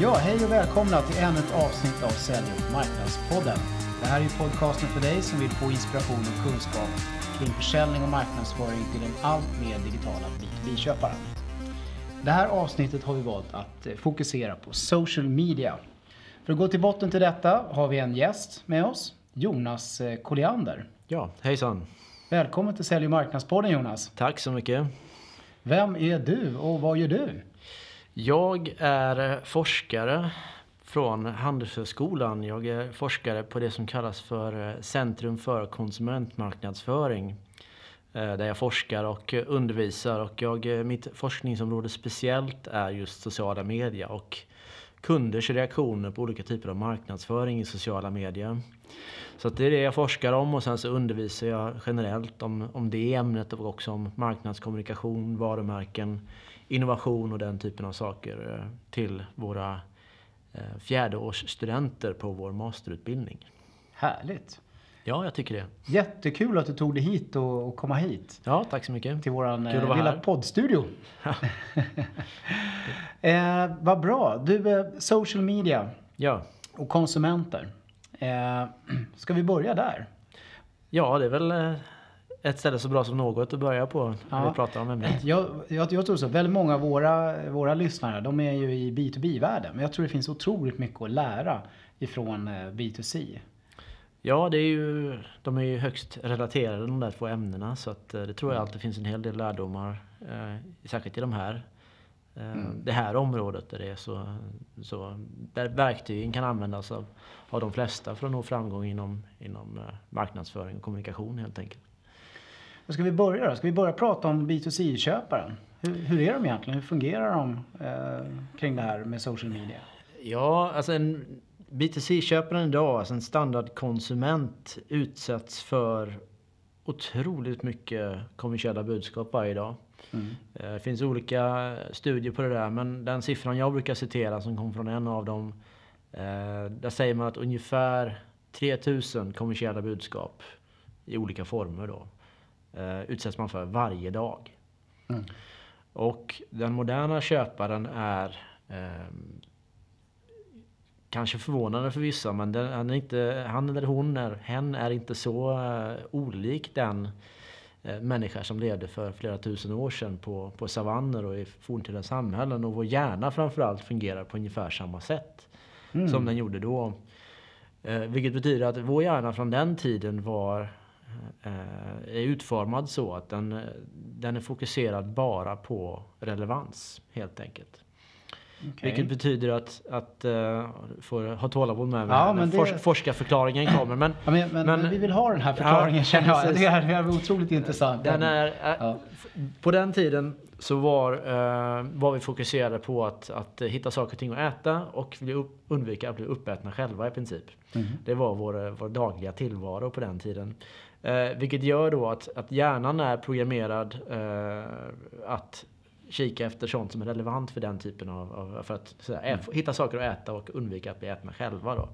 Ja, hej och välkomna till ännu ett avsnitt av Sälj och marknadspodden. Det här är podcasten för dig som vill få inspiration och kunskap kring försäljning och marknadsföring till den allt mer digitala B2B-köparen. Det här avsnittet har vi valt att eh, fokusera på social media. För att gå till botten till detta har vi en gäst med oss, Jonas eh, Colliander. Ja, hejsan. Välkommen till Sälj och marknadspodden Jonas. Tack så mycket. Vem är du och vad gör du? Jag är forskare från Handelshögskolan. Jag är forskare på det som kallas för Centrum för konsumentmarknadsföring. Eh, där jag forskar och undervisar och jag, eh, mitt forskningsområde speciellt är just sociala medier och kunders reaktioner på olika typer av marknadsföring i sociala medier. Så det är det jag forskar om och sen så undervisar jag generellt om, om det ämnet och också om marknadskommunikation, varumärken, innovation och den typen av saker eh, till våra eh, fjärdeårsstudenter på vår masterutbildning. Härligt! Ja, jag tycker det. Jättekul att du tog dig hit och, och komma hit. Ja, tack så mycket. Till våran eh, lilla här. poddstudio. eh, vad bra. Du, eh, social media Ja. och konsumenter. Eh, ska vi börja där? ja, det är väl ett ställe så bra som något att börja på när Ja. vi pratar om ämnet. Jag, jag, jag tror så. Väldigt många av våra, våra lyssnare, de är ju i B2B-världen. Men jag tror det finns otroligt mycket att lära ifrån eh, B2C. Ja, det är ju, de är ju högst relaterade de där två ämnena så att eh, det tror Mm. jag alltid finns en hel del lärdomar, eh, särskilt i de här, eh, Mm. det här området där det är så, så där verktygen kan användas av, av de flesta för att nå framgång inom, inom eh, marknadsföring och kommunikation helt enkelt. Var ska vi börja då? Ska vi börja prata om B2C-köparen? Hur, hur är de egentligen? Hur fungerar de eh, kring det här med social media? Ja, alltså en B2C-köparen idag, alltså en standardkonsument utsätts för otroligt mycket kommersiella budskap varje dag. Mm. Eh, Det finns olika studier på det där men den siffran jag brukar citera som kom från en av dem. eh, Där säger man att ungefär 3000 kommersiella budskap i olika former då eh, utsätts man för varje dag. Mm. Och den moderna köparen är ehm, kanske förvånande för vissa men den, han, är inte, han eller hon är, hen är inte så eh, olik den eh, människa som levde för flera tusen år sedan på, på savanner och i forntida samhällen. Och vår hjärna framförallt fungerar på ungefär samma sätt Mm. som den gjorde då. Eh, vilket betyder att vår hjärna från den tiden var eh, är utformad så att den, eh, den är fokuserad bara på relevans helt enkelt. Okej. Vilket betyder att, att uh, får ha tålamod med mig Ja, men det- fors- forskarförklaringen kommer. Men Ja, men, men, Men- vi vill ha den här förklaringen Ja, känner jag. Det är, det är otroligt intressant. Den är, äh, Ja. På den tiden så var, eh, var vi fokuserade på att, att hitta saker och ting att äta och upp, undvika att bli uppätna själva i princip. Mhm. Det var vår, vår dagliga tillvaro på den tiden. Eh, vilket gör då att, att hjärnan är programmerad eh, att kika efter sånt som är relevant för den typen av, av för att så här, ä- hitta saker att äta och undvika att bli ätna själva. Då.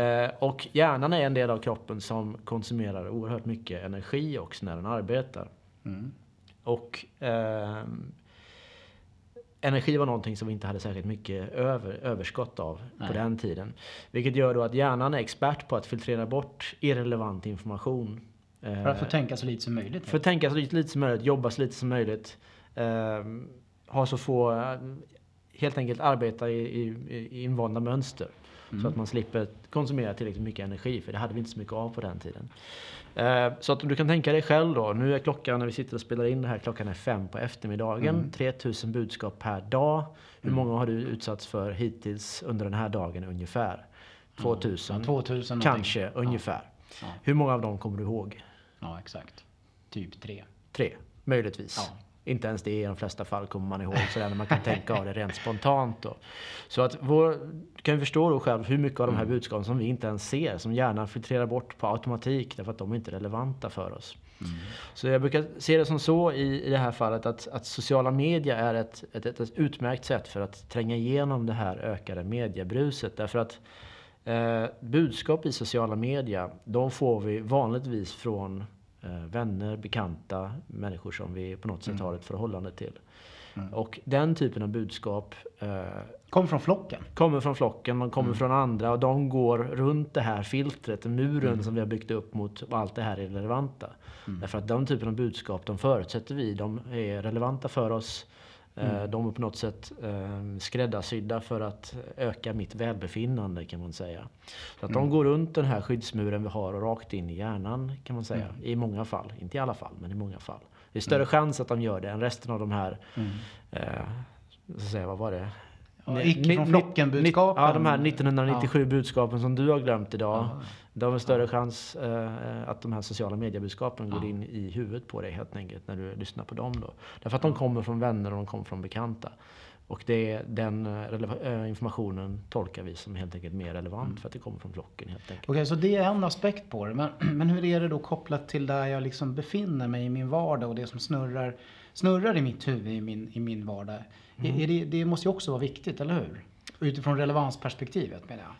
Eh, och hjärnan är en del av kroppen som konsumerar oerhört mycket energi också när den arbetar. Mm. Och ehm, energi var någonting som vi inte hade särskilt mycket över, överskott av Nej. på den tiden. Vilket gör då att hjärnan är expert på att filtrera bort irrelevant information. Eh, För att få tänka så lite som möjligt. för att tänka så lite, lite som möjligt, jobba så lite som möjligt. ehm, ha så få, eh, helt enkelt arbeta i, i, i invanda mönster. Så att man slipper konsumera tillräckligt mycket energi, för det hade vi inte så mycket av på den tiden. Eh, Så att du kan tänka dig själv då, nu är klockan när vi sitter och spelar in det här, klockan är fem på eftermiddagen. 3000 budskap per dag. Hur många har du utsatts för hittills under den här dagen ungefär? 2000? Ja, 2000 någonting. Kanske, ungefär. Ja. Hur många av dem kommer du ihåg? Ja, exakt. Typ tre. Tre, möjligtvis. Ja. Inte ens det i de flesta fall kommer man ihåg sådär när man kan tänka av det rent spontant. Då. Så att vår, kan ju förstå då själv hur mycket av de här budskapen som vi inte ens ser, som hjärnan filtrerar bort på automatik därför att de är inte relevanta för oss. Så jag brukar se det som så i, i det här fallet att, att sociala medier är ett, ett, ett, ett utmärkt sätt för att tränga igenom det här ökade mediebruset. Därför att eh, budskap i sociala medier, de får vi vanligtvis från eh, vänner, bekanta, människor som vi på något sätt har ett förhållande till. Mm. Och den typen av budskap eh, Kommer från flocken? Kommer från flocken, de kommer mm. från andra och de går runt det här filtret, muren mm. som vi har byggt upp mot allt det här är relevanta. Mm. Därför att den typen av budskap, de förutsätter vi, de är relevanta för oss. Eh, mm. De är på något sätt eh, skräddarsydda för att öka mitt välbefinnande kan man säga. Så att de mm. går runt den här skyddsmuren vi har och rakt in i hjärnan kan man säga. Mm. I många fall, inte i alla fall, men i många fall. Det är större mm. chans att de gör det än resten av de här, mm. eh, så säga, vad var det? Ja, icke från flocken-budskapen. Ja, de här 1997 ja. budskapen som du har glömt idag. Ja. De har större chans eh, att de här sociala mediebudskapen går in i huvudet på dig helt enkelt när du lyssnar på dem. Då. Därför att de kommer från vänner och de kommer från bekanta. Och det, den äh, informationen tolkar vi som helt enkelt mer relevant mm. för att det kommer från flocken helt enkelt. Okej, okay, så det är en aspekt på det. Men, men hur är det då kopplat till där jag liksom befinner mig i min vardag och det som snurrar, snurrar i mitt huvud i min, i min vardag? Mm. Är det, det måste ju också vara viktigt, eller hur? Utifrån relevansperspektivet menar jag.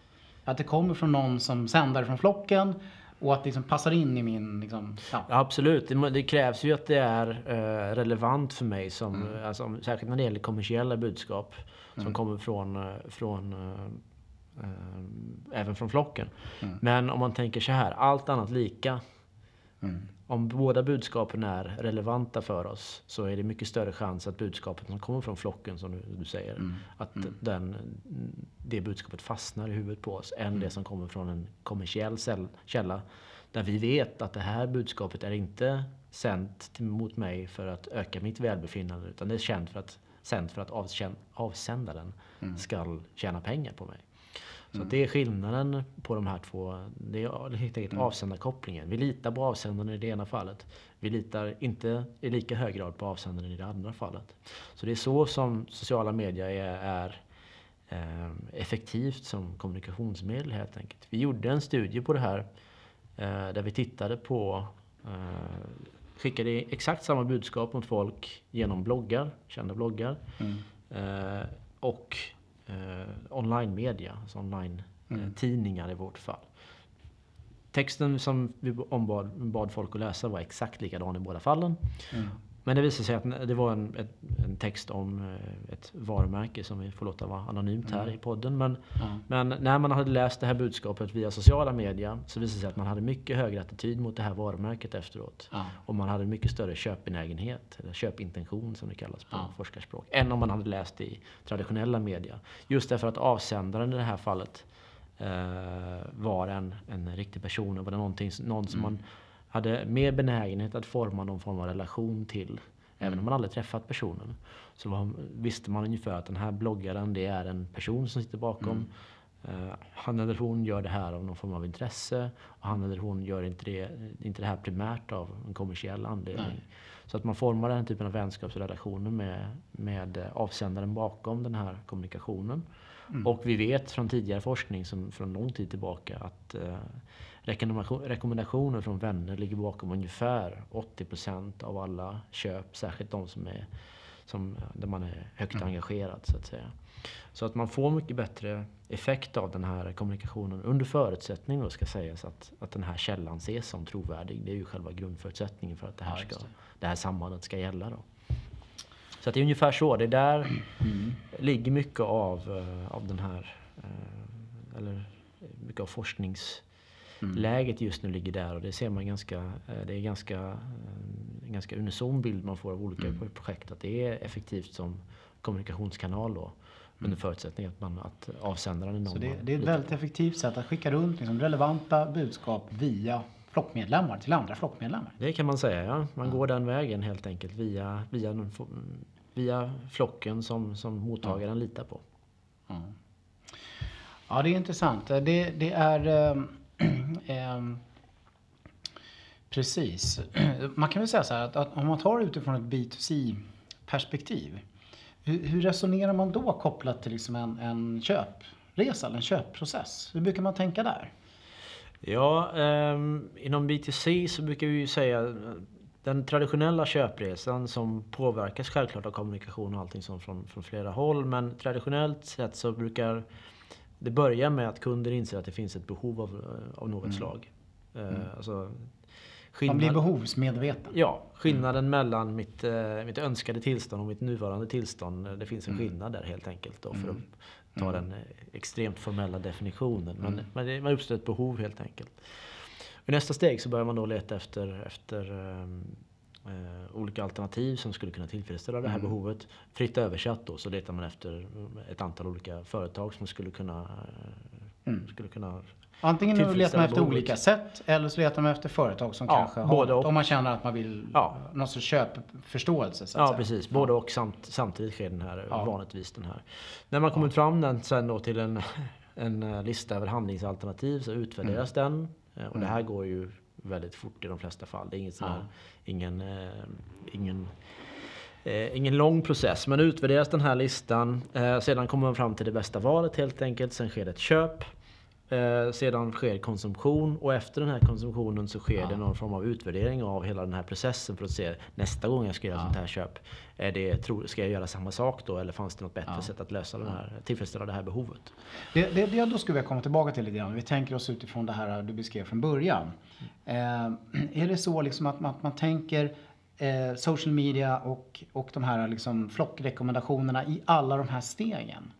Att det kommer från någon som sänder från flocken och att det liksom passar in i min... Liksom, ja. Absolut, det, det, krävs ju att det är uh, relevant för mig. Som, mm. alltså, särskilt när det gäller kommersiella budskap som mm. kommer från, uh, från uh, även från flocken. Mm. Men om man tänker så här, allt annat lika. Om båda budskapen är relevanta för oss så är det mycket större chans att budskapet som kommer från flocken, som du, du säger, mm. att mm. Den, det budskapet fastnar i huvudet på oss än mm. det som kommer från en kommersiell källa. Där vi vet att det här budskapet är inte sänt mot mig för att öka mitt välbefinnande utan det är känt för att, sänt för att avsändaren mm. ska tjäna pengar på mig. Så mm. det är skillnaden på de här två. Det är helt enkelt mm. avsändarkopplingen. Vi litar på avsändaren i det ena fallet. Vi litar inte i lika hög grad på avsändaren i det andra fallet. Så det är så som sociala medier är, är eh, effektivt som kommunikationsmedel helt enkelt. Vi gjorde en studie på det här eh, där vi tittade på eh, skickade exakt samma budskap mot folk genom bloggar, kända bloggar. Mm. Eh, och Eh, online-media, alltså online-tidningar mm. i vårt fall. Texten som vi ombad bad folk att läsa var exakt likadan i båda fallen. Mm. Men det visade sig att det var en, en text om eh, ett varumärke som vi får låta vara anonymt här mm. i podden. Men, mm. men, när man hade läst det här budskapet via sociala medier så visade det sig att man hade mycket högre attityd mot det här varumärket efteråt. Mm. Och man hade mycket större köpbenägenhet, eller köpintention som det kallas på forskarspråk, än om man hade läst det i traditionella medier. Just därför att avsändaren i det här fallet eh, var en, en riktig person och var det någonting, någon som mm. man hade mer benägenhet att forma någon form av relation till. Även om man aldrig träffat personen. Så var, visste man ungefär att den här bloggaren det är en person som sitter bakom. Mm. Uh, han eller hon gör det här av någon form av intresse. Och han eller hon gör inte det, inte det här primärt av en kommersiell anledning. Nej. Så att man formar den typen av vänskapsrelationer med, med avsändaren bakom den här kommunikationen. Mm. Och vi vet från tidigare forskning, som från lång tid tillbaka, att uh, rekommendationer från vänner ligger bakom ungefär 80% av alla köp. Särskilt de som är som, där man är högt mm. engagerad så att säga. Så att man får mycket bättre effekt av den här kommunikationen under förutsättning då ska sägas att, att den här källan ses som trovärdig. Det är ju själva grundförutsättningen för att det här, ska, det. det här sambandet ska gälla. Då. Så att det är ungefär så. Det där mm. ligger mycket av, eh, av den här, eh, eller mycket av forsknings Mm. Läget just nu ligger där och det ser man ganska, eh, det är ganska, en ganska unison bild man får av olika mm. projekt. Att det är effektivt som kommunikationskanal då. Under mm. förutsättning att, man, att avsändaren är någon Så det, det är ett väldigt effektivt sätt att skicka runt liksom relevanta budskap via flockmedlemmar till andra flockmedlemmar. Det kan man säga, ja. Man mm. går den vägen helt enkelt via, via, via flocken som, som mottagaren mm. litar på. Ja, det är intressant. Det, det är... Um eh, precis. Man kan väl säga så här att, att om man tar utifrån ett B2C-perspektiv. Hur, hur, resonerar man då kopplat till liksom en, en köpresa eller en köpprocess? Hur brukar man tänka där? Ja, eh, inom B2C så brukar vi ju säga den traditionella köpresan som påverkas självklart av kommunikation och allting sånt från, från flera håll. Men traditionellt sett så brukar det börjar med att kunder inser att det finns ett behov av, eh, av något mm. slag. Eh, mm. Alltså, Man blir behovsmedveten. Ja, skillnaden mellan mitt, eh, mitt önskade tillstånd och mitt nuvarande tillstånd. Det finns en Mm. skillnad där helt enkelt. Då, för att ta den eh, extremt formella definitionen. Men, men det man uppstår ett behov helt enkelt. I nästa steg så börjar man då leta efter, efter ehm, eh, olika alternativ som skulle kunna tillfredsställa det här behovet. Fritt översatt då så letar man efter ett antal olika företag som skulle kunna, eh, skulle kunna Antingen letar man efter olika sätt eller så letar man efter företag som Ja, kanske har och. om man känner att man vill Ja. någon sorts köpförståelse. Så att Ja säga. precis, både och samt, samtidigt sker den här, Ja. vanligtvis den här. När man kommit fram den sen då till en, en eh, lista över handlingsalternativ så utvärderas Mm. den. Eh, Och det här går ju väldigt fort i de flesta fall. Det är inget sån här, ingen, eh, ingen, eh, ingen lång process. Men utvärderas den här listan. Eh, sedan kommer man fram till det bästa valet helt enkelt. Sen sker det ett köp. Eh, sedan sker konsumtion och efter den här konsumtionen så sker det någon form av utvärdering av hela den här processen för att se nästa gång jag ska göra sånt här köp. Är det, tro, ska jag göra samma sak då eller fanns det något bättre sätt att lösa den här, tillfredsställa det här behovet? Det, det, det jag då skulle vilja komma tillbaka till lite grann. Vi tänker oss utifrån det här du beskrev från början. Eh, är det så liksom att man, att man tänker eh, social media och, och de här liksom flockrekommendationerna i alla de här stegen?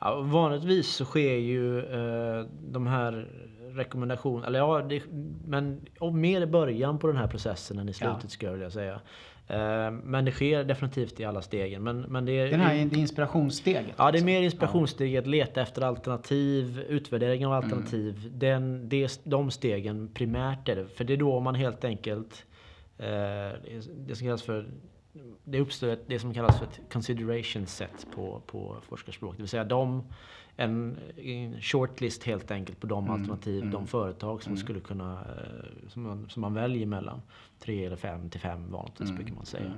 Ja, vanligtvis så sker ju eh, de här rekommendationerna, eller ja, det, men mer i början på den här processen än i slutet Ja. skulle jag vilja säga. Eh, men det sker definitivt i alla stegen. Men, men det är, Den här det inspirationssteget. Ja, det är liksom. mer inspirationssteget, leta efter alternativ, utvärdering av alternativ. Den, det, de stegen primärt är det. För det är då man helt enkelt, eh, det som kallas för det uppstår ett, det som kallas för ett consideration set på, på forskarspråk. Det vill säga de, en, en shortlist helt enkelt på de alternativ, de företag som skulle kunna, eh, som man, som man väljer mellan. Tre eller fem till fem vanligtvis brukar man säga.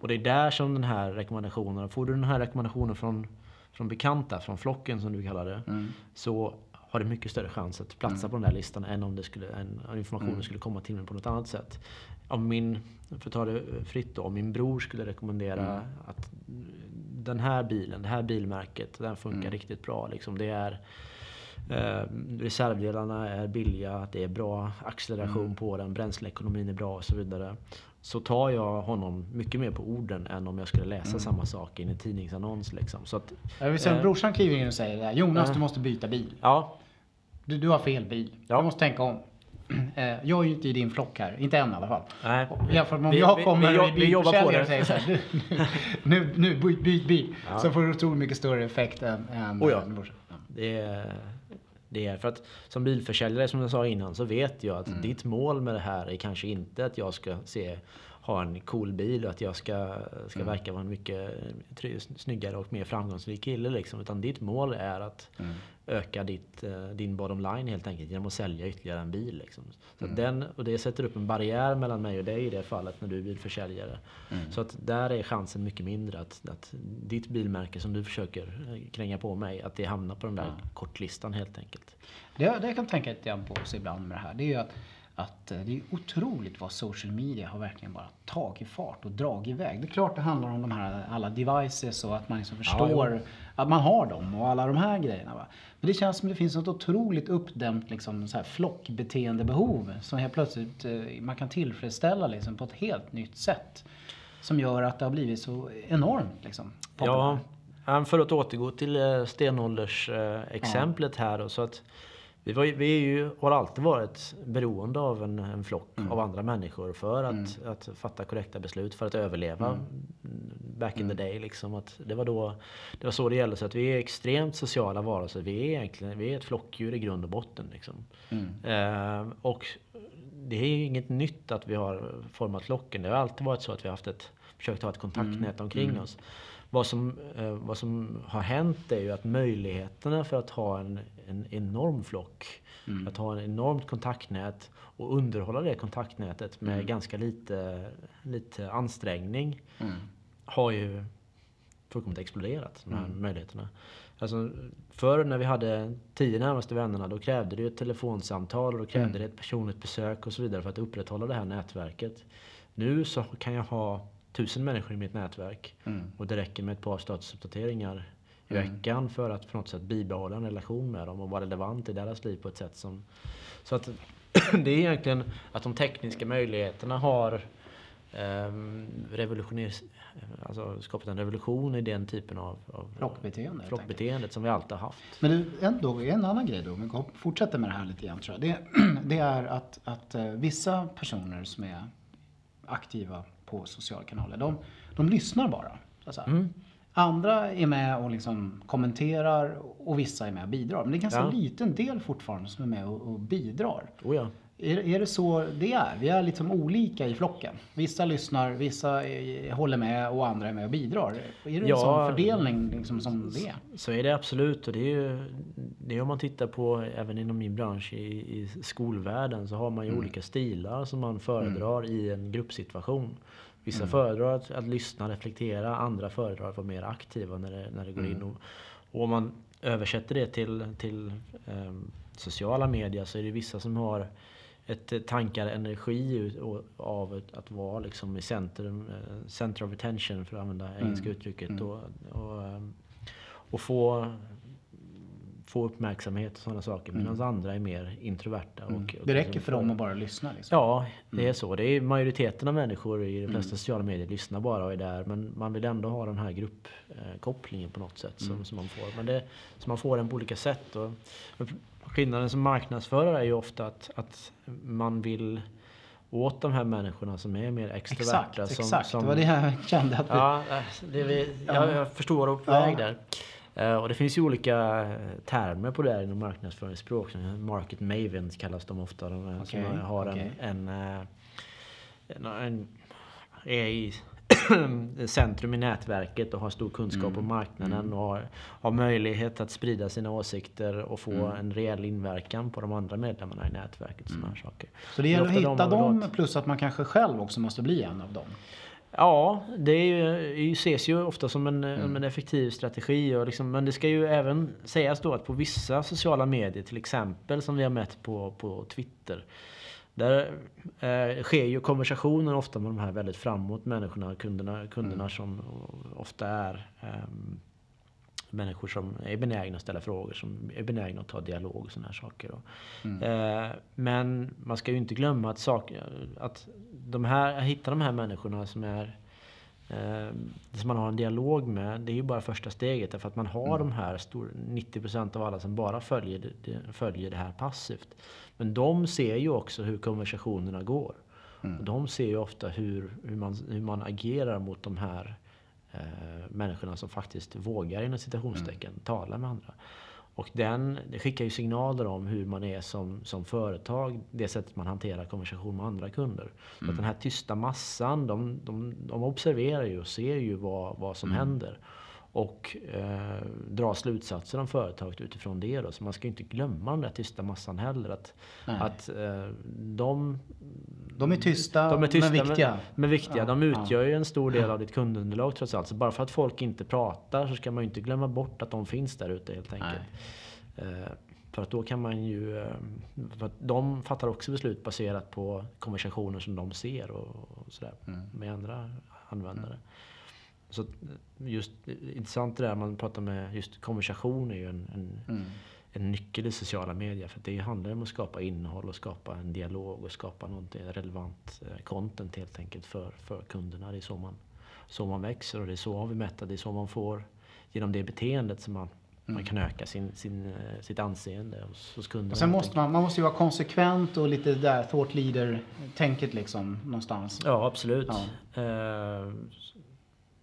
Och det är där som den här rekommendationen, får du den här rekommendationen från, från bekanta, från flocken som du kallar det, så har det mycket större chans att platsa på den här listan än om det skulle, om informationen skulle komma till mig på något annat sätt. Om min, för att ta det fritt då, om min bror skulle rekommendera att den här bilen, det här bilmärket, den funkar riktigt bra. Liksom. Det är, eh, reservdelarna är billiga, det är bra acceleration på den, bränsleekonomin är bra och så vidare. Så tar jag honom mycket mer på orden än om jag skulle läsa samma sak i en tidningsannons. Liksom. Så att, Jag vill säga, eh, brorsan kliver in och säger det här, Jonas eh. du måste byta bil. ja, Du, du har fel bil. Ja. Du måste tänka om. Eh, Jag är ju inte i din flock här, inte än i alla fall. Nej. Jämfört med om Vi- jag vi- kommer vi är vi jobbar på bilförsäljare och det. säger så här, nu, nu, byt, byt bil. Så får du otroligt mycket större effekt än, än Oh ja. än. Ja. Det är, det är för att som bilförsäljare som jag sa innan så vet jag att Mm. ditt mål med det här är kanske inte att jag ska se ha en cool bil och att jag ska, ska Mm. verka vara en mycket snyggare och mer framgångsrik kille. Liksom. Utan ditt mål är att Mm. öka ditt, eh, din bottom line helt enkelt genom att sälja ytterligare en bil. Liksom. Så Mm. den, och det sätter upp en barriär mellan mig och dig i det fallet när du är bilförsäljare. Mm. Så att där är chansen mycket mindre att, att ditt bilmärke som du försöker eh, kränga på mig, att det hamnar på den där kortlistan helt enkelt. Det, det jag kan tänka lite grann på ibland med det här, det är ju att, att eh, det är otroligt vad social media har verkligen bara tagit fart och dragit iväg. Det är klart det handlar om de här alla devices och att man liksom förstår att man har dem och alla de här grejerna. Va? Men det känns som det finns något otroligt uppdämt liksom, så här flockbeteendebehov som helt plötsligt eh, man kan tillfredsställa liksom, på ett helt nytt sätt. Som gör att det har blivit så enormt liksom, Ja, populärt. ja, för att återgå till eh, stenålders-exemplet här då, så att vi, var, vi ju, har alltid varit beroende av en, en flock av andra människor för att, att fatta korrekta beslut, för att överleva. Mm, Back in the day liksom. Att det, var då, det var så det gällde. Så att vi är extremt sociala varelser. Vi är egentligen vi är ett flockdjur i grund och botten. Liksom. Eh, och det är ju inget nytt att vi har format flocken. Det har alltid varit så att vi har haft ett, försökt ha ett kontaktnät omkring oss. Vad som, eh, vad som har hänt är ju att möjligheterna för att ha en, en enorm flock, att ha en enormt kontaktnät och underhålla det kontaktnätet med ganska lite, lite ansträngning har ju fullkomligt exploderat, de här möjligheterna. Alltså, förr när vi hade tio närmaste vännerna, då krävde det ju ett telefonsamtal och då krävde det ett personligt besök och så vidare för att upprätthålla det här nätverket. Nu så kan jag ha tusen människor i mitt nätverk och det räcker med ett par statusuppdateringar i veckan för att på något sätt bibehålla en relation med dem och vara relevant i deras liv på ett sätt som... Så att det är egentligen att de tekniska möjligheterna har um, alltså skapat en revolution i den typen av, av flockbeteende. flockbeteendet som vi alltid har haft. Men du, ändå, en annan grej då, om vi fortsätter med det här lite grann tror jag. Det, det är att, att uh, vissa personer som är aktiva på sociala kanaler, de, de lyssnar bara. Mm. Andra är med och liksom kommenterar och vissa är med och bidrar. Men det är ganska ja. liten del fortfarande som är med och, och bidrar. Oh ja. Är, är det så det är? Vi är liksom olika i flocken. Vissa lyssnar, vissa är, håller med och andra är med och bidrar. Är det ja, en sån fördelning liksom som det är? Så är det absolut. Och det är ju det är om man tittar på även inom min bransch i, i skolvärlden så har man ju mm. olika stilar som man föredrar mm. i en gruppsituation. Vissa mm. föredrar att, att, lyssna, reflektera, andra föredrar att vara mer aktiva när det, när det går in. Mm. Och, och om man översätter det till, till um, sociala medier så är det vissa som har ett eh, tankar, energi av att vara liksom i centrum, eh, center of attention för att använda engelska mm. uttrycket. Mm. Och, och, ehm, och, få, få uppmärksamhet och sådana saker. Medan mm. andra är mer introverta. Mm. Och, och det räcker för dem att bara lyssna? Liksom. Ja, det är mm. så. Det är majoriteten av människor i de flesta mm. sociala medier lyssnar bara och är där. Men man vill ändå ha den här gruppkopplingen på något sätt som, som man får. Men det, så man får den på olika sätt. Och, skillnaden som marknadsförare är ju ofta att, att man vill åt de här människorna som är mer extroverta. Exakt, som, exakt. Som, det var det jag kände. Att vi... ja, det vi, jag, jag förstår vad du på väg där. Uh, och det finns ju olika termer på det här inom marknadsföringsspråk. Market mavens kallas de ofta. De okay, som har okay. en, en, uh, en, en, är i centrum i nätverket och har stor kunskap mm. om marknaden mm. och har, har, möjlighet att sprida sina åsikter och få mm. en reell inverkan på de andra medlemmarna i nätverket. Såna här mm. saker. Så det gäller att hitta dem plus att man kanske själv också måste bli en av dem? Ja, det är ju, ses ju ofta som en, mm. en effektiv strategi. Och liksom, men det ska ju även sägas då att på vissa sociala medier, till exempel som vi har mätt på, på Twitter, där eh, sker ju konversationer ofta med de här väldigt framåt människorna, kunderna, kunderna mm. som ofta är eh, människor som är benägna att ställa frågor, som är benägna att ta dialog och sådana här saker. Mm. Eh, men man ska ju inte glömma att, sak, att de här, hitta de här människorna som är som man har en dialog med, det är ju bara första steget. Därför att man har mm. de här stor, 90% av alla som bara följer det, följer det här passivt. Men de ser ju också hur konversationerna går. Mm. Och de ser ju ofta hur, hur, man, hur man agerar mot de här eh, människorna som faktiskt vågar inom citationstecken mm. tala med andra. Och den, skickar ju signaler om hur man är som, som företag, det sättet man hanterar konversation med andra kunder. Mm. Så att mm. den här tysta massan, de, de, de observerar ju och ser ju vad, vad som mm. händer och eh, dra slutsatser om företaget utifrån det. Då. Så man ska inte glömma den där tysta massan heller. Att, att eh, de, de är tysta, de är tysta men viktiga. Men, men viktiga. Ja, de utgör ja. ju en stor del av ditt kundunderlag trots allt. Så bara för att folk inte pratar så ska man ju inte glömma bort att de finns där ute helt enkelt. Eh, för att då kan man ju... Eh, för att de fattar också beslut baserat på konversationer som de ser och, och sådär mm. med andra användare. Mm. Så just intressant det där man pratar med just konversation är ju en, en, mm. en nyckel i sociala medier. För det handlar om att skapa innehåll och skapa en dialog och skapa något relevant eh, content helt enkelt för, för kunderna. Det är så man, så man växer och det är så vi mäter. Det är så man får, genom det beteendet som man man mm. kan öka sin, sin, eh, sitt anseende hos, hos kunderna. Och sen måste man, man måste ju vara konsekvent och lite där thought leader-tänket liksom någonstans. Ja, absolut. Ja. Uh,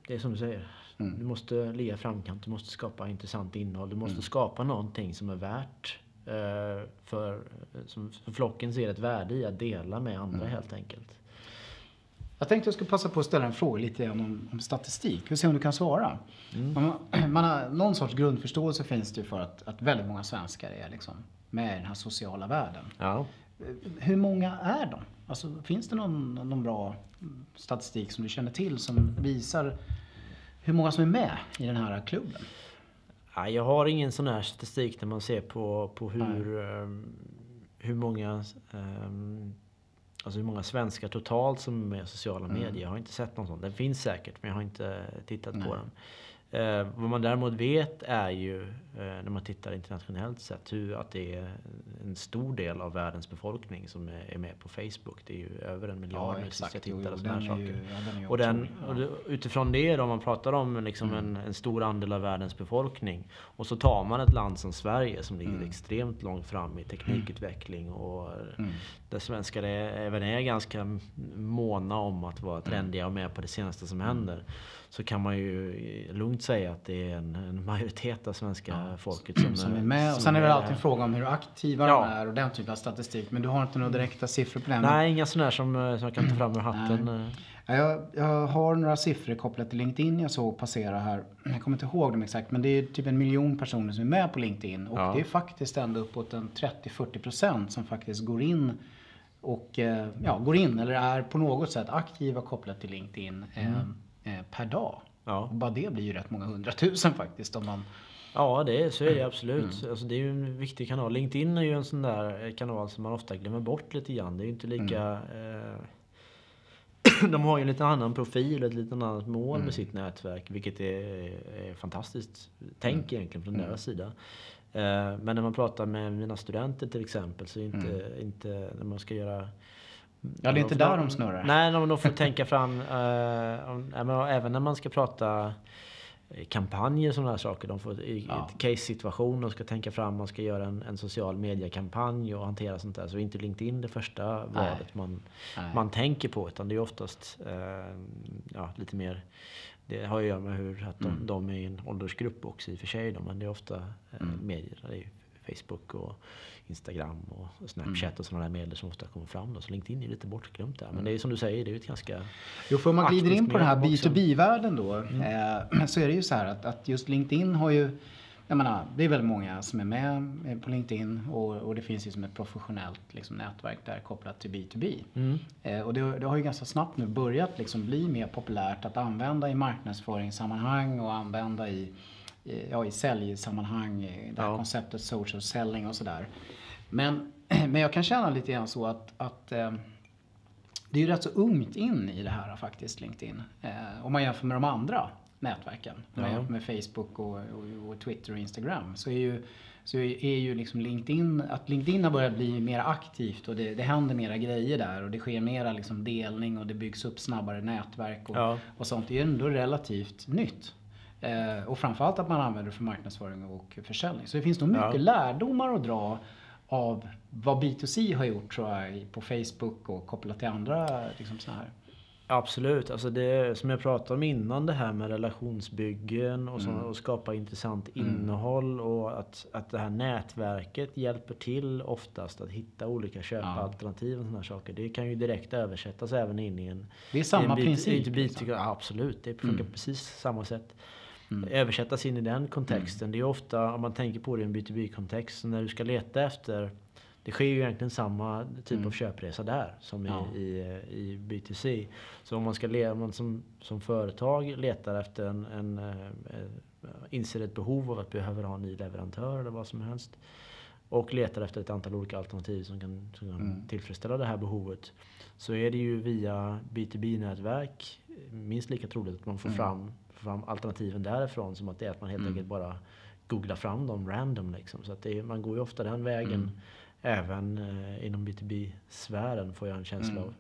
det är som du säger. Mm. Du måste ligga framkant, du måste skapa intressant innehåll. Du måste mm. skapa någonting som är värt eh, för, som för flocken ser ett värde i att dela med andra mm. helt enkelt. Jag tänkte jag skulle passa på att ställa en fråga lite om, om statistik. Vi får se om du kan svara. Mm. Man, man, har, någon sorts grundförståelse finns det för att, att väldigt många svenskar är liksom med i den här sociala världen. Ja. Hur många är de? Alltså, finns det någon, någon bra statistik som du känner till som visar hur många som är med i den här klubben? jag har ingen sån här statistik där man ser på, på hur, um, hur många um, Alltså hur många svenskar totalt som är med i sociala mm. medier. Jag har inte sett någon sån. Den finns säkert men jag har inte tittat Nej. på den. Eh, vad man däremot vet är ju, eh, när man tittar internationellt sett, hur att det är en stor del av världens befolkning som är, är med på Facebook. Det är ju över en miljard Ja, exakt. Jo, jo, och ju- saker. ja, den Och, den, och det, utifrån det då, om man pratar om liksom Mm. en, en stor andel av världens befolkning. Och så tar man ett land som Sverige som ligger Mm. extremt långt fram i teknikutveckling. Och Mm. där svenskar är, även är ganska måna om att vara trendiga och med på det senaste som händer. Så kan man ju lugnt säga att det är en, en majoritet av svenska folket som, Som är med. Och sen är det väl alltid det en fråga om hur aktiva Ja. de är och den typen av statistik. Men du har inte några direkta siffror på den. Nej, inga sådana här som, eh, som jag kan ta fram ur hatten. Ja, Jag, jag har några siffror kopplat till LinkedIn jag såg passera här. Jag kommer inte ihåg dem exakt men det är typ en miljon personer som är med på LinkedIn. Och Ja. det är faktiskt ändå uppåt en 30-40% som faktiskt går in och eh, ja, går in eller är på något sätt aktiva kopplat till LinkedIn eh, eh, per dag. Ja. Bara det blir ju rätt många hundratusen faktiskt om man... Ja, det är, så är det absolut. Mm. Alltså, det är ju en viktig kanal. LinkedIn är ju en sån där kanal som man ofta glömmer bort lite grann. Det är ju inte lika... Mm. Eh, de har ju en lite annan profil, ett lite annat mål Mm. med sitt nätverk. Vilket är, är fantastiskt tänk Mm. egentligen från deras sida. Eh, men när man pratar med mina studenter till exempel så är inte, inte när man ska göra Mm. Ja, det är inte där de snurrar. Nej, de, de får tänka fram, eh, om, även när man ska prata kampanjer och sådana här saker. De får i Ja. case-situation, de ska tänka fram, man ska göra en, en social mediekampanj och hantera sånt där. Så är inte LinkedIn det första valet man, Nej. man tänker på. Utan det är oftast eh, ja, lite mer det har att göra med hur att de, Mm. de är i en åldersgrupp också i och för sig. Då, men det är ofta eh, medier. Det är ju Facebook och Instagram och Snapchat Mm. och sådana där medier som ofta kommer fram. Då. Så LinkedIn är lite bortglömt där. Men det är som du säger, det är ju ett ganska... Jo, för om man glider in på den här Aktivt med också. B2B-världen då. Eh, så är det ju så här att, att just LinkedIn har ju jag menar, det är väldigt många som är med eh, på LinkedIn och, och det finns ju som ett professionellt liksom, nätverk där kopplat till B2B. Mm. Eh, och det, det har ju ganska snabbt nu börjat liksom bli mer populärt att använda i marknadsföringssammanhang och använda i, ja, i säljsammanhang, i det här Ja. konceptet social selling och sådär. Men, men jag kan känna lite grann så att, att eh, det är ju rätt så ungt in i det här faktiskt, LinkedIn. Eh, om man jämför med de andra nätverken. Om man jämför med Facebook och, och, och Twitter och Instagram. Så är ju, så är är ju liksom LinkedIn, att LinkedIn har börjat bli mer aktivt och det, det händer mera grejer där och det sker mera liksom delning och det byggs upp snabbare nätverk och, Ja. och sånt. Det är ju ändå relativt nytt. Eh, och framförallt att man använder det för marknadsföring och försäljning. Så det finns nog mycket Ja. lärdomar att dra av vad B2C har gjort tror jag på Facebook och kopplat till andra liksom så här. Absolut, alltså det som jag pratade om innan det här med relationsbyggen och, så, Mm. och skapa intressant innehåll och att, att det här nätverket hjälper till oftast att hitta olika köpalternativ och sådana saker. Det kan ju direkt översättas även in i en... Det är samma en bit- princip, bit, liksom. ja, absolut, det funkar Mm. precis samma sätt. Mm. Översättas in i den kontexten. Det är ofta, om man tänker på det i en B2B-kontext, så när du ska leta efter det sker ju egentligen samma typ Mm. av köpresa där som Ja. i, i, i B2C. Så om man, ska om man som, som företag letar efter en, en eh, eh, inser ett behov av att behöver ha en ny leverantör eller vad som helst. Och letar efter ett antal olika alternativ som kan, som kan Mm. tillfredsställa det här behovet. Så är det ju via B2B-nätverk minst lika troligt att man får Mm. fram, fram alternativen därifrån som att det är att man helt Mm. enkelt bara googlar fram dem random. Liksom. Så att det är, man går ju ofta den vägen. Mm. Även eh, inom B2B-sfären får jag en känsla Mm. av.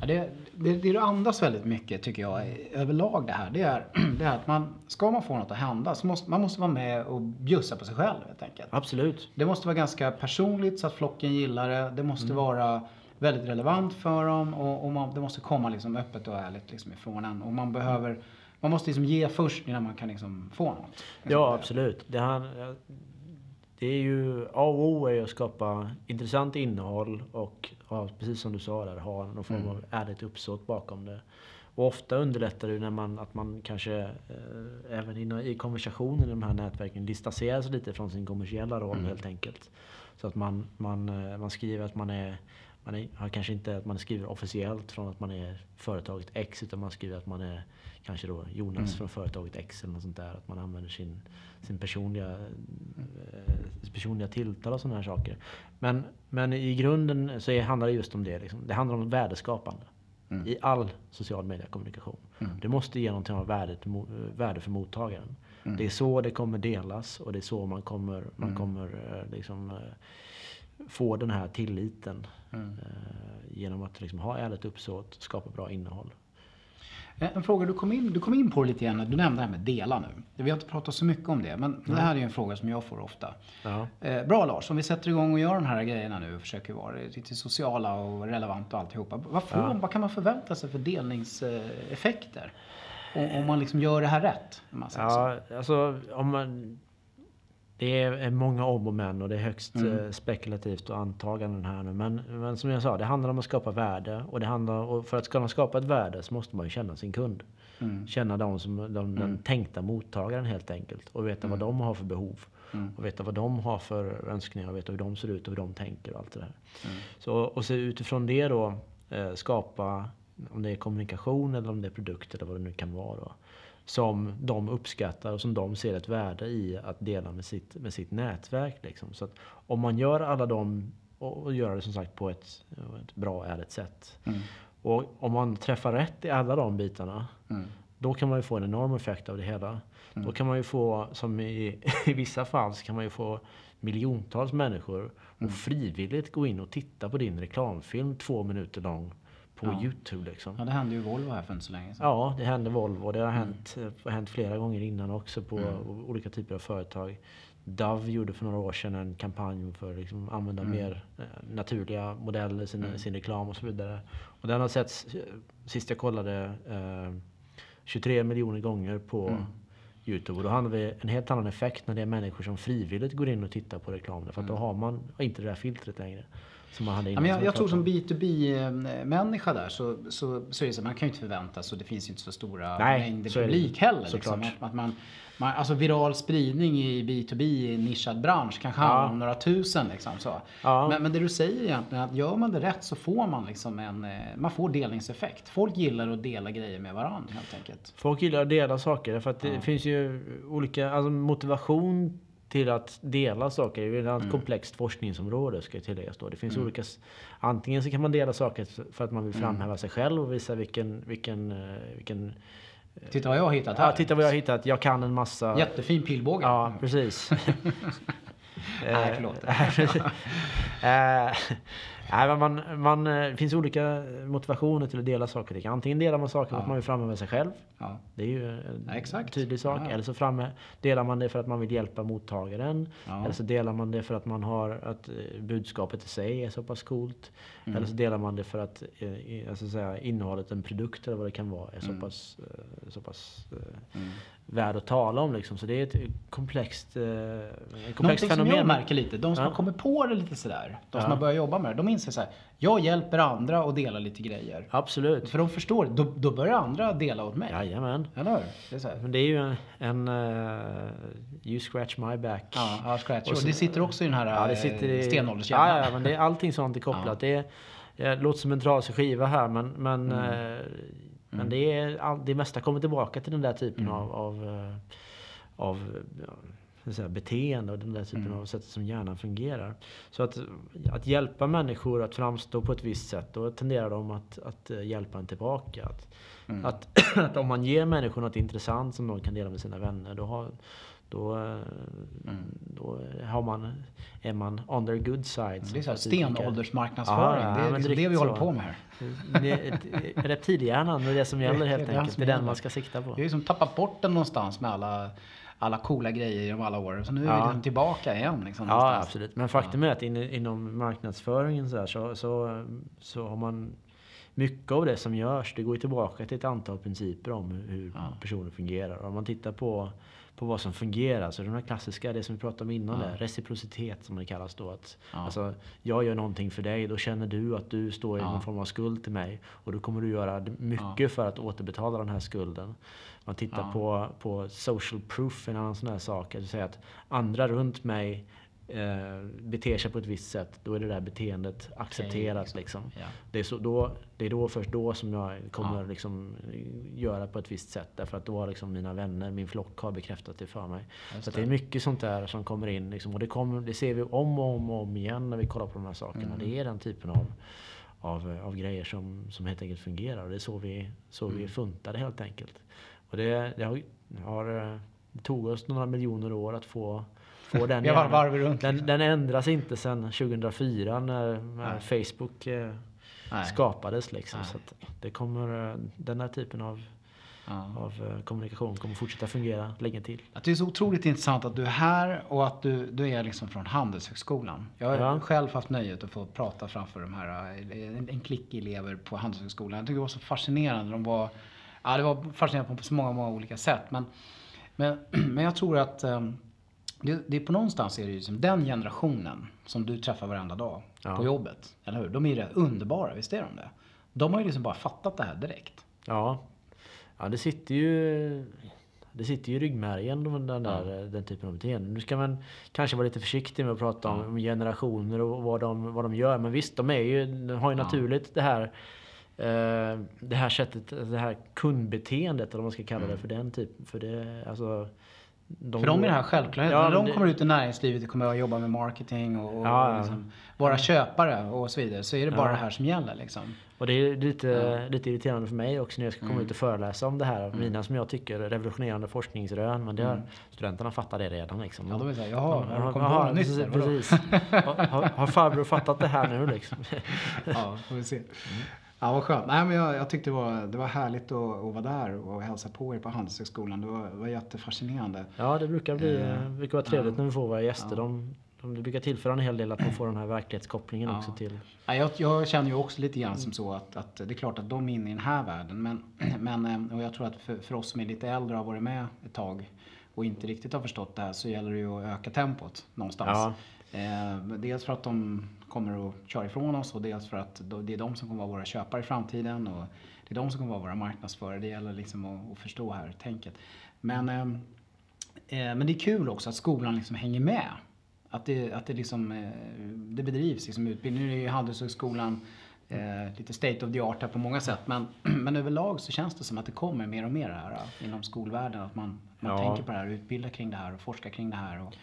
Ja, det, det, det det andas väldigt mycket tycker jag överlag det här. Det är, det är att man, ska man få något att hända så måste man måste vara med och bjussa på sig själv helt enkelt. Absolut. Det måste vara ganska personligt så att flocken gillar det. Det måste vara väldigt relevant för dem och, och man, det måste komma liksom öppet och ärligt liksom ifrån en. Och man behöver, man måste liksom ge först innan man kan liksom få något. Ja, absolut. Det, här, det är ju, A och O är ju att skapa intressant innehåll och ja, precis som du sa där, ha någon form av ärligt uppsåt bakom det. Och ofta underlättar det när man, att man kanske eh, även i, i konversationen i de här nätverken distanserar sig lite från sin kommersiella roll helt enkelt. Så att man, man, eh, man skriver att man är man är, har kanske inte att man skriver officiellt från att man är företaget X utan man skriver att man är kanske då Jonas från företaget X eller något sånt där. Att man använder sin, sin personliga, eh, personliga tilltal och sådana här saker. Men, men i grunden så är, handlar det just om det. Liksom. Det handlar om värdeskapande. Mm. I all social mediekommunikation. Det måste ge någonting av värde, värde för mottagaren. Mm. Det är så det kommer delas och det är så man kommer, man mm. kommer eh, liksom, eh, få den här tilliten. Mm. Eh, genom att liksom ha ärligt uppsåt, skapa bra innehåll. En fråga, du kom, in, du kom in på lite grann, du nämnde det här med dela nu. Vi har inte pratat så mycket om det, men mm. det här är en fråga som jag får ofta. Ja. Eh, bra Lars, om vi sätter igång och gör de här grejerna nu och försöker vara lite sociala och relevanta och alltihopa. Vad, får, ja. vad kan man förvänta sig för delningseffekter? Om, om man liksom gör det här rätt? ja, så. alltså om man det är många om och men och det är högst mm. Eh, spekulativt och antaganden här nu. Men, men som jag sa, det handlar om att skapa värde. Och, det handlar, och för att kunna skapa ett värde så måste man ju känna sin kund. Mm. Känna de som, de, mm. den tänkta mottagaren helt enkelt. Och veta vad mm. de har för behov. Mm. Och veta vad de har för önskningar och veta hur de ser ut och hur de tänker och allt det där. Mm. Så, och så utifrån det då eh, skapa, om det är kommunikation eller om det är produkt eller vad det nu kan vara. Då som de uppskattar och som de ser ett värde i att dela med sitt, med sitt nätverk. Liksom. Så att om man gör alla de och gör det som sagt på ett, ett bra, ärligt sätt. Mm. Och om man träffar rätt i alla de bitarna, mm. då kan man ju få en enorm effekt av det hela. Mm. Då kan man ju få, som i, i vissa fall, så kan man ju få miljontals människor och mm. frivilligt gå in och titta på din reklamfilm två minuter lång på ja. Youtube. Liksom. Ja, det hände ju Volvo här för inte så länge sedan. Ja, det hände Volvo. Det har mm. hänt, hänt flera gånger innan också på mm. olika typer av företag. Dove gjorde för några år sedan en kampanj för att liksom använda mm. mer eh, naturliga modeller i sin, mm. sin reklam och så vidare. Och den har setts, sist jag kollade, eh, 23 miljoner gånger på mm. Youtube. Och då har vi en helt annan effekt när det är människor som frivilligt går in och tittar på reklamen. För att då mm. har man inte det där filtret längre. Som man hade ja, men jag, jag tror som B2B-människa där så, så, så är det så man kan ju inte förvänta sig och det finns ju inte så stora Nej, mängder publik heller. Liksom, att, att man, man, alltså viral spridning i B2B i nischad bransch kanske handlar ja. om några tusen. Liksom, så. Ja. Men, men det du säger egentligen att gör man det rätt så får man liksom en eh, man får delningseffekt. Folk gillar att dela grejer med varandra helt enkelt. Folk gillar att dela saker för att det finns ju olika, alltså motivation till att dela saker. Det är ett mm. komplext forskningsområde ska tilläggas då. Det finns mm. olika... Antingen så kan man dela saker för att man vill mm. framhäva mm. sig själv och visa vilken... vilken, eh, vilken eh, Titta vad jag har hittat här. Ja, titta vad jag har hittat. Jag kan en massa... Jättefin pilbåge. Ja, precis. Nej, förlåt. Eh, man, man, eh, det finns olika motivationer till att dela saker och ting. Antingen delar man saker för att man vill framhäva sig själv. Ja. Det är ju en ja, tydlig sak. Ja. Eller så framme, delar man det för att man vill hjälpa mottagaren. Eller så delar man det för att man har att eh, budskapet i sig är så pass coolt. Mm. Eller så delar man det för att alltså säga, innehållet, en produkt eller vad det kan vara, är så mm. pass, så pass mm värd att tala om. Liksom. Så det är ett komplext, eh, komplext fenomen. som jag märker lite, de som ja. har kommit på det lite sådär, de som ja. har börjat jobba med det, de inser så här, jag hjälper andra och delar lite grejer. Absolut. För de förstår, då, då börjar andra dela åt mig. Jajamän. Eller hur? Det är så här. Men det är ju en, en uh, you scratch my back. Ja, ja scratch. Och, så, och det sitter också i den här ja, det sitter i, stenålderskedjan. Ja, ja, men det är, allting sånt är kopplat. Det, är, det låter som en trasig skiva här men, men mm. uh, men mm. det, är, all, det mesta kommer tillbaka till den där typen mm. av, av, eh, av säga, beteende och den där typen mm. av sätt som hjärnan fungerar. Så att, att hjälpa människor att framstå på ett visst sätt, då tenderar de att, att eh, hjälpa en tillbaka. Att, mm. att, att om man ger människor något intressant som de kan dela med sina vänner, då har, då, eh, mm. då har man, är man on their good side. Det är så stenåldersmarknadsföring. Ja, ja, det är liksom det vi håller på med här. Reptilhjärnan är det som gäller helt enkelt. Det är den man ska sikta på. Vi har liksom tappat bort den någonstans med alla alla coola grejer genom alla år. Så nu är ja. den tillbaka igen. Liksom, ja, någonstans. absolut. Men faktum är att in, inom marknadsföringen så, här, så, så, så har man mycket av det som görs, det går tillbaka till ett antal principer om hur ja. personer fungerar. Om man tittar på på vad som fungerar. Så de här klassiska, det som vi pratade om innan, ja. det, reciprocitet som det kallas då. Att, ja. alltså, jag gör någonting för dig, då känner du att du står i ja. någon form av skuld till mig. Och då kommer du göra mycket ja. för att återbetala den här skulden. Man tittar på, på social proof, en annan sån här sak. Att säga att andra runt mig eh, beter sig på ett visst sätt, då är det där beteendet accepterat. Okay, liksom. liksom. Ja. Det, är så, då, det är då, först då som jag kommer ja. liksom, göra på ett visst sätt. Därför att då har liksom mina vänner, min flock har bekräftat det för mig. Just så det. det. är mycket sånt där som kommer in. Liksom, och det, kommer, det ser vi om och om och om igen när vi kollar på de här sakerna. Mm. Det är den typen av, av, av grejer som, som helt enkelt fungerar. Och det är så vi, så mm. vi funtade helt enkelt. Och det, det har, har det tog oss några miljoner år att få, få den hjärnan. varv runt. Den, liksom. den ändras inte sedan 2004 när, när. Facebook eh, skapades. Liksom. Nej. Så det kommer, eh, den här typen av, Ja. av eh, kommunikation kommer fortsätta fungera länge till. Att det är så otroligt intressant att du är här och att du, du är liksom från Handelshögskolan. Jag har Ja. själv haft nöjet att få prata framför de här, eh, en, en klick elever på Handelshögskolan. Jag tycker det var så fascinerande. De var, ja, det var fascinerande på så många, många olika sätt. Men, men, men jag tror att eh, det, det är på någonstans är det ju som den generationen som du träffar varenda dag Ja. på jobbet. Eller hur? De är ju rätt underbara, visst är de det? De har ju liksom bara fattat det här direkt. Ja, ja det sitter ju det sitter ju i ryggmärgen den, där, den typen av beteende. Nu ska man kanske vara lite försiktig med att prata om, generationer och vad de, vad de gör. Men visst, de är ju, de har ju naturligt det här eh, det här sättet, det här kundbeteendet eller vad man ska kalla det för den typen. För det, alltså, de, För dem är det här självklart. Ja, När de kommer ut i näringslivet och kommer att jobba med marketing och, och Ja, ja. liksom vara köpare och så vidare. Så är det bara det här som gäller liksom. Och det är lite, lite irriterande för mig också när jag ska komma Mm. ut och föreläsa om det här. Mina som jag tycker revolutionerande forskningsrön. Men det har, studenterna fattar det redan liksom. Mm. Ja, de vill säga, jaha, har kommit på något nytt? precis. Har, har, farbror fattat det här nu liksom? Ja, får vi se. Ja, vad skönt. Nej, men jag, jag tyckte det var, det var härligt att, att vara där och hälsa på er på Handelshögskolan. Det var, det var jättefascinerande. Ja, det brukar, bli, Eh, brukar vara trevligt ja. när vi får våra gäster. Ja. De, de, det brukar tillföra en hel del att man får den här verklighetskopplingen Ja. också till... Ja, jag, jag känner ju också lite grann som så att, att det är klart att de är inne i den här världen. Men, men eh, och jag tror att för, för oss som är lite äldre och har varit med ett tag och inte riktigt har förstått det här så gäller det ju att öka tempot någonstans. Ja. Eh, dels för att de kommer att köra ifrån oss och dels för att det är de som kommer vara våra köpare i framtiden och det är de som kommer vara våra marknadsförare. Det gäller liksom att, att förstå här tänket. Men, eh, eh, men det är kul också att skolan liksom hänger med. Att det, att det, liksom, eh, det bedrivs liksom utbildning. Nu är ju Handelshögskolan eh, lite state of the art här på många sätt. Men, men överlag så känns det som att det kommer mer och mer här inom skolvärlden. Att man, man Ja. tänker på det här, utbildar kring det här och forskar kring det här. Och,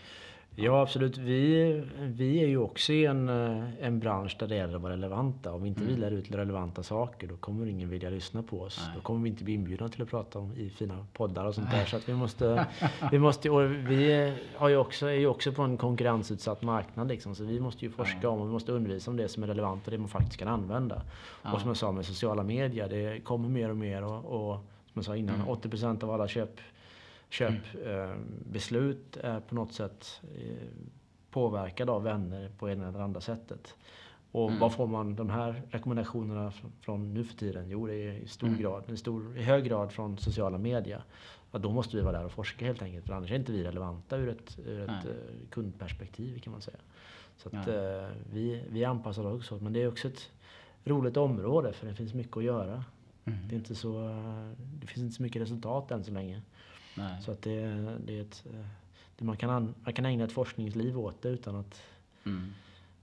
Ja, absolut. Vi, vi är ju också i en, eh, en bransch där det gäller att vara relevanta. Om vi inte vi lär ut relevanta saker, då kommer ingen vilja lyssna på oss. Nej. Då kommer vi inte bli inbjudna till att prata om i fina poddar och sånt där. Så att vi måste... vi, måste och vi har ju också, är ju också på en konkurrensutsatt marknad liksom. Så vi måste ju forska om och vi måste undervisa om det som är relevant och det man faktiskt kan använda. Och som jag sa med sociala medier, det kommer mer och mer och, och som jag sa innan, 80% av alla köp köpbeslut är på något sätt eh, påverkade av vänner på ena eller andra sättet. Och var får man de här rekommendationerna fr- från nu för tiden? Jo, det är i stor grad, i, stor, i hög grad från sociala medier. Ja, då måste vi vara där och forska helt enkelt, för annars är inte vi relevanta ur ett, ur ett eh, kundperspektiv kan man säga. Så att, eh, vi, vi anpassar oss också, men det är också ett roligt område för det finns mycket att göra. Mm. Det, är inte så, eh, det finns inte så mycket resultat än så länge. Nej. Så att det, det är ett, eh, det man, kan an, man kan ägna ett forskningsliv åt det utan att, Mm.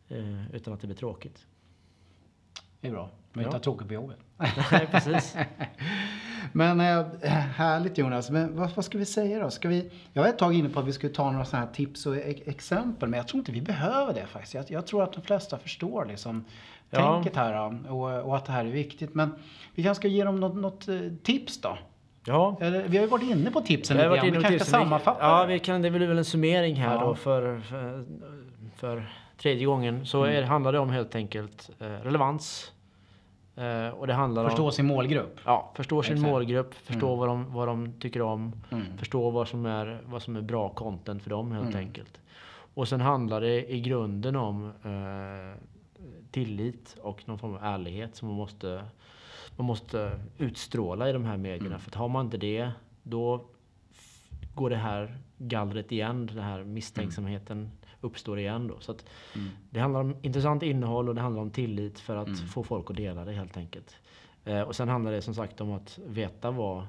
eh, utan att det blir tråkigt. Det är bra. Man Ja. inte tråkigt på jobbet. Nej, precis. Men eh, härligt Jonas. Men vad, vad ska vi säga då? Ska vi, jag var ett tag inne på att vi skulle ta några sådana här tips och e- exempel. Men jag tror inte vi behöver det faktiskt. Jag, jag tror att de flesta förstår liksom Ja. tänket här och, och att det här är viktigt. Men vi kanske ska ge dem något, något eh, tips då? Ja. Eller, vi har ju varit inne på tipsen lite grann. Vi kanske ska sammanfatta Ja, vi kan, det blir väl en summering här Ja. då för, för, för tredje gången. Så Mm. är, handlar det om helt enkelt eh, relevans. Eh, och det handlar om... Förstå sin målgrupp. Ja, förstå sin Exakt. målgrupp, förstå vad, de, vad de tycker om, Mm. förstå vad som, är, vad som är bra content för dem helt Mm. enkelt. Och sen handlar det i grunden om eh, tillit och någon form av ärlighet som man måste, man måste utstråla i de här medierna. Mm. För att har man inte det, då går det här gallret igen, den här misstänksamheten uppstår igen då. Så Mm. det handlar om intressant innehåll och det handlar om tillit för att Mm. få folk att dela det helt enkelt. Eh, och sen handlar det som sagt om att veta vad,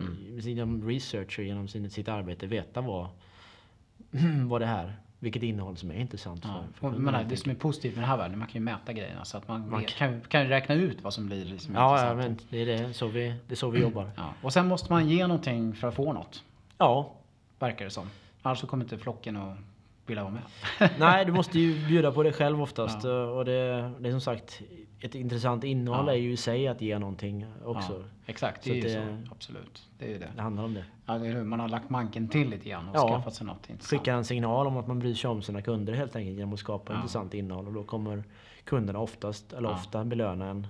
mm. genom research och genom sin, sitt arbete, veta vad, vad det här, vilket innehåll som är intressant Ja. för, för men det som är positivt med den här världen, man kan ju mäta grejerna så att man, Man kan, kan räkna ut vad som blir liksom Ja, ja, intressant. men det är det, så vi, det är så vi jobbar. Ja. Och sen måste man ge någonting för att få något, Ja, verkar det som. Annars så kommer inte flocken att vilja vara med. Nej, du måste ju bjuda på det själv oftast. Ja. Och det, det är som sagt, ett intressant innehåll ja. är ju i sig att ge någonting också. Ja, exakt, det så är ju det, så. Absolut. Det är ju det. Det handlar om det. Ja, det är Man har lagt manken till lite grann och ja. skaffat sig något intressant. Skicka en signal om att man bryr sig om sina kunder helt enkelt genom att skapa intressant innehåll. Och då kommer kunderna oftast, eller ofta belöna en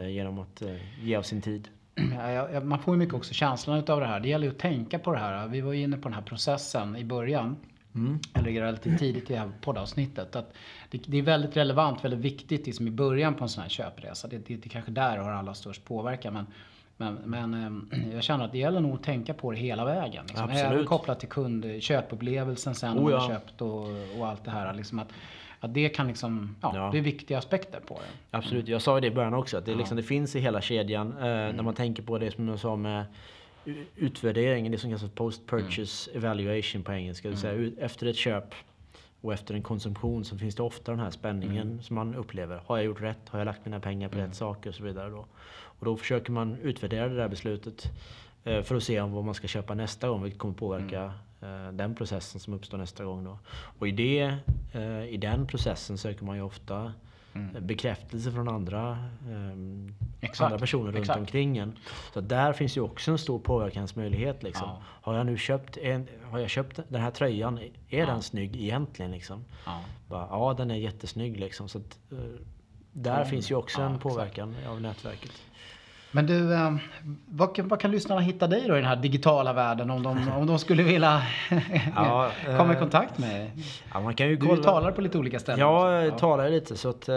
eh, genom att eh, ge av sin tid. man får ju mycket också känslan utav det här. Det gäller ju att tänka på det här. Vi var ju inne på den här processen i början. Mm. Eller relativt tidigt i det här poddavsnittet. Att det, det, är väldigt relevant, väldigt viktigt liksom i början på en sån här köpresa. Det, det, det kanske där har allra störst påverkan. Men, men, men ehm, jag känner att det gäller nog att tänka på det hela vägen. Liksom. Även kopplat till kund, köpupplevelsen sen oh, när man har köpt och, och allt det här. Liksom att, att det kan liksom, ja, ja, det är viktiga aspekter på det. Absolut, jag sa ju det i början också. Att det, liksom, det finns i hela kedjan. Eh, mm. När man tänker på det som jag sa med utvärderingen, det som kallas post purchase mm. evaluation på engelska. Det vill säga efter ett köp och efter en konsumtion så finns det ofta den här spänningen mm. som man upplever. Har jag gjort rätt? Har jag lagt mina pengar på mm. rätt saker? Och så vidare. Då. Och då försöker man utvärdera det där beslutet eh, för att se om vad man ska köpa nästa gång, vilket kommer påverka mm. den processen som uppstår nästa gång. Då. Och i, det, eh, i den processen söker man ju ofta mm. bekräftelse från andra, um, andra personer runt Exakt. omkring en. Så där finns ju också en stor påverkansmöjlighet. Liksom. Ja. Har jag nu köpt, en, har jag köpt den här tröjan, är ja. den snygg egentligen? Liksom? Ja. Bara, ja, den är jättesnygg. Liksom. Så att, uh, där mm. finns ju också en påverkan exakt. av nätverket. Men du, eh, vad kan, vad kan lyssnarna hitta dig då i den här digitala världen om de, om de skulle vilja ja, komma i eh, kontakt med dig? Ja, man kan ju du kolla. talar på lite olika ställen. Ja, jag talar lite så att uh,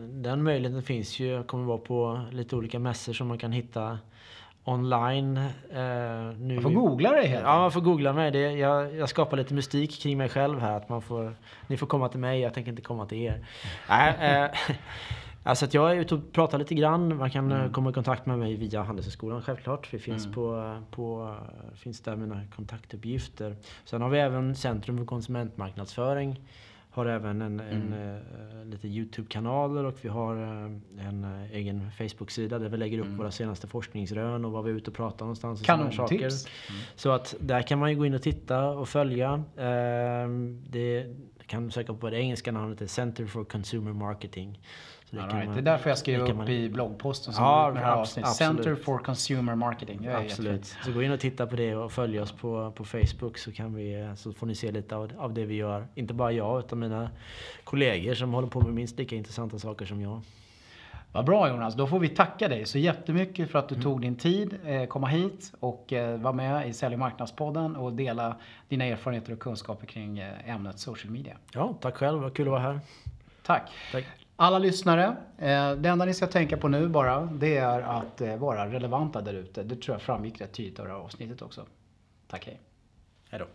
den möjligheten finns ju. Jag kommer vara på lite olika mässor som man kan hitta online. Uh, nu. Man får googla dig helt Ja, man får googla mig. Det, jag, jag skapar lite mystik kring mig själv här. Att man får, ni får komma till mig, jag tänker inte komma till er. Nej, Alltså att jag är ute och pratar lite grann. Man kan eh, mm. komma i kontakt med mig via Handelshögskolan självklart. Vi finns, mm. på, på, finns där mina kontaktuppgifter. Sen har vi även Centrum för konsumentmarknadsföring. Har även en, mm. en, uh, lite Youtube-kanaler och vi har uh, en uh, egen Facebook-sida där vi lägger upp mm. våra senaste forskningsrön och vad vi är ute och pratar någonstans. Kanontips! Mm. Så att där kan man ju gå in och titta och följa. Ehm, det kan söka på det engelska namnet, Center for Consumer Marketing. Det, right. man, det är därför jag skrev upp man... i bloggposten som ja, med här avsnitt. Center for Consumer Marketing. absolut. Så gå in och titta på det och följ oss på, på Facebook så, kan vi, så får ni se lite av, av det vi gör. Inte bara jag utan mina kollegor som håller på med minst lika intressanta saker som jag. Vad bra Jonas, då får vi tacka dig så jättemycket för att du mm. tog din tid, eh, komma hit och eh, vara med i Sälj och marknadspodden och dela dina erfarenheter och kunskaper kring eh, ämnet social media. Ja, tack själv, vad kul att vara här. Tack. tack. Alla lyssnare, eh, det enda ni ska tänka på nu bara, det är att eh, vara relevanta där ute. Det tror jag framgick rätt tydligt av det här avsnittet också. Tack, hej. Hej då.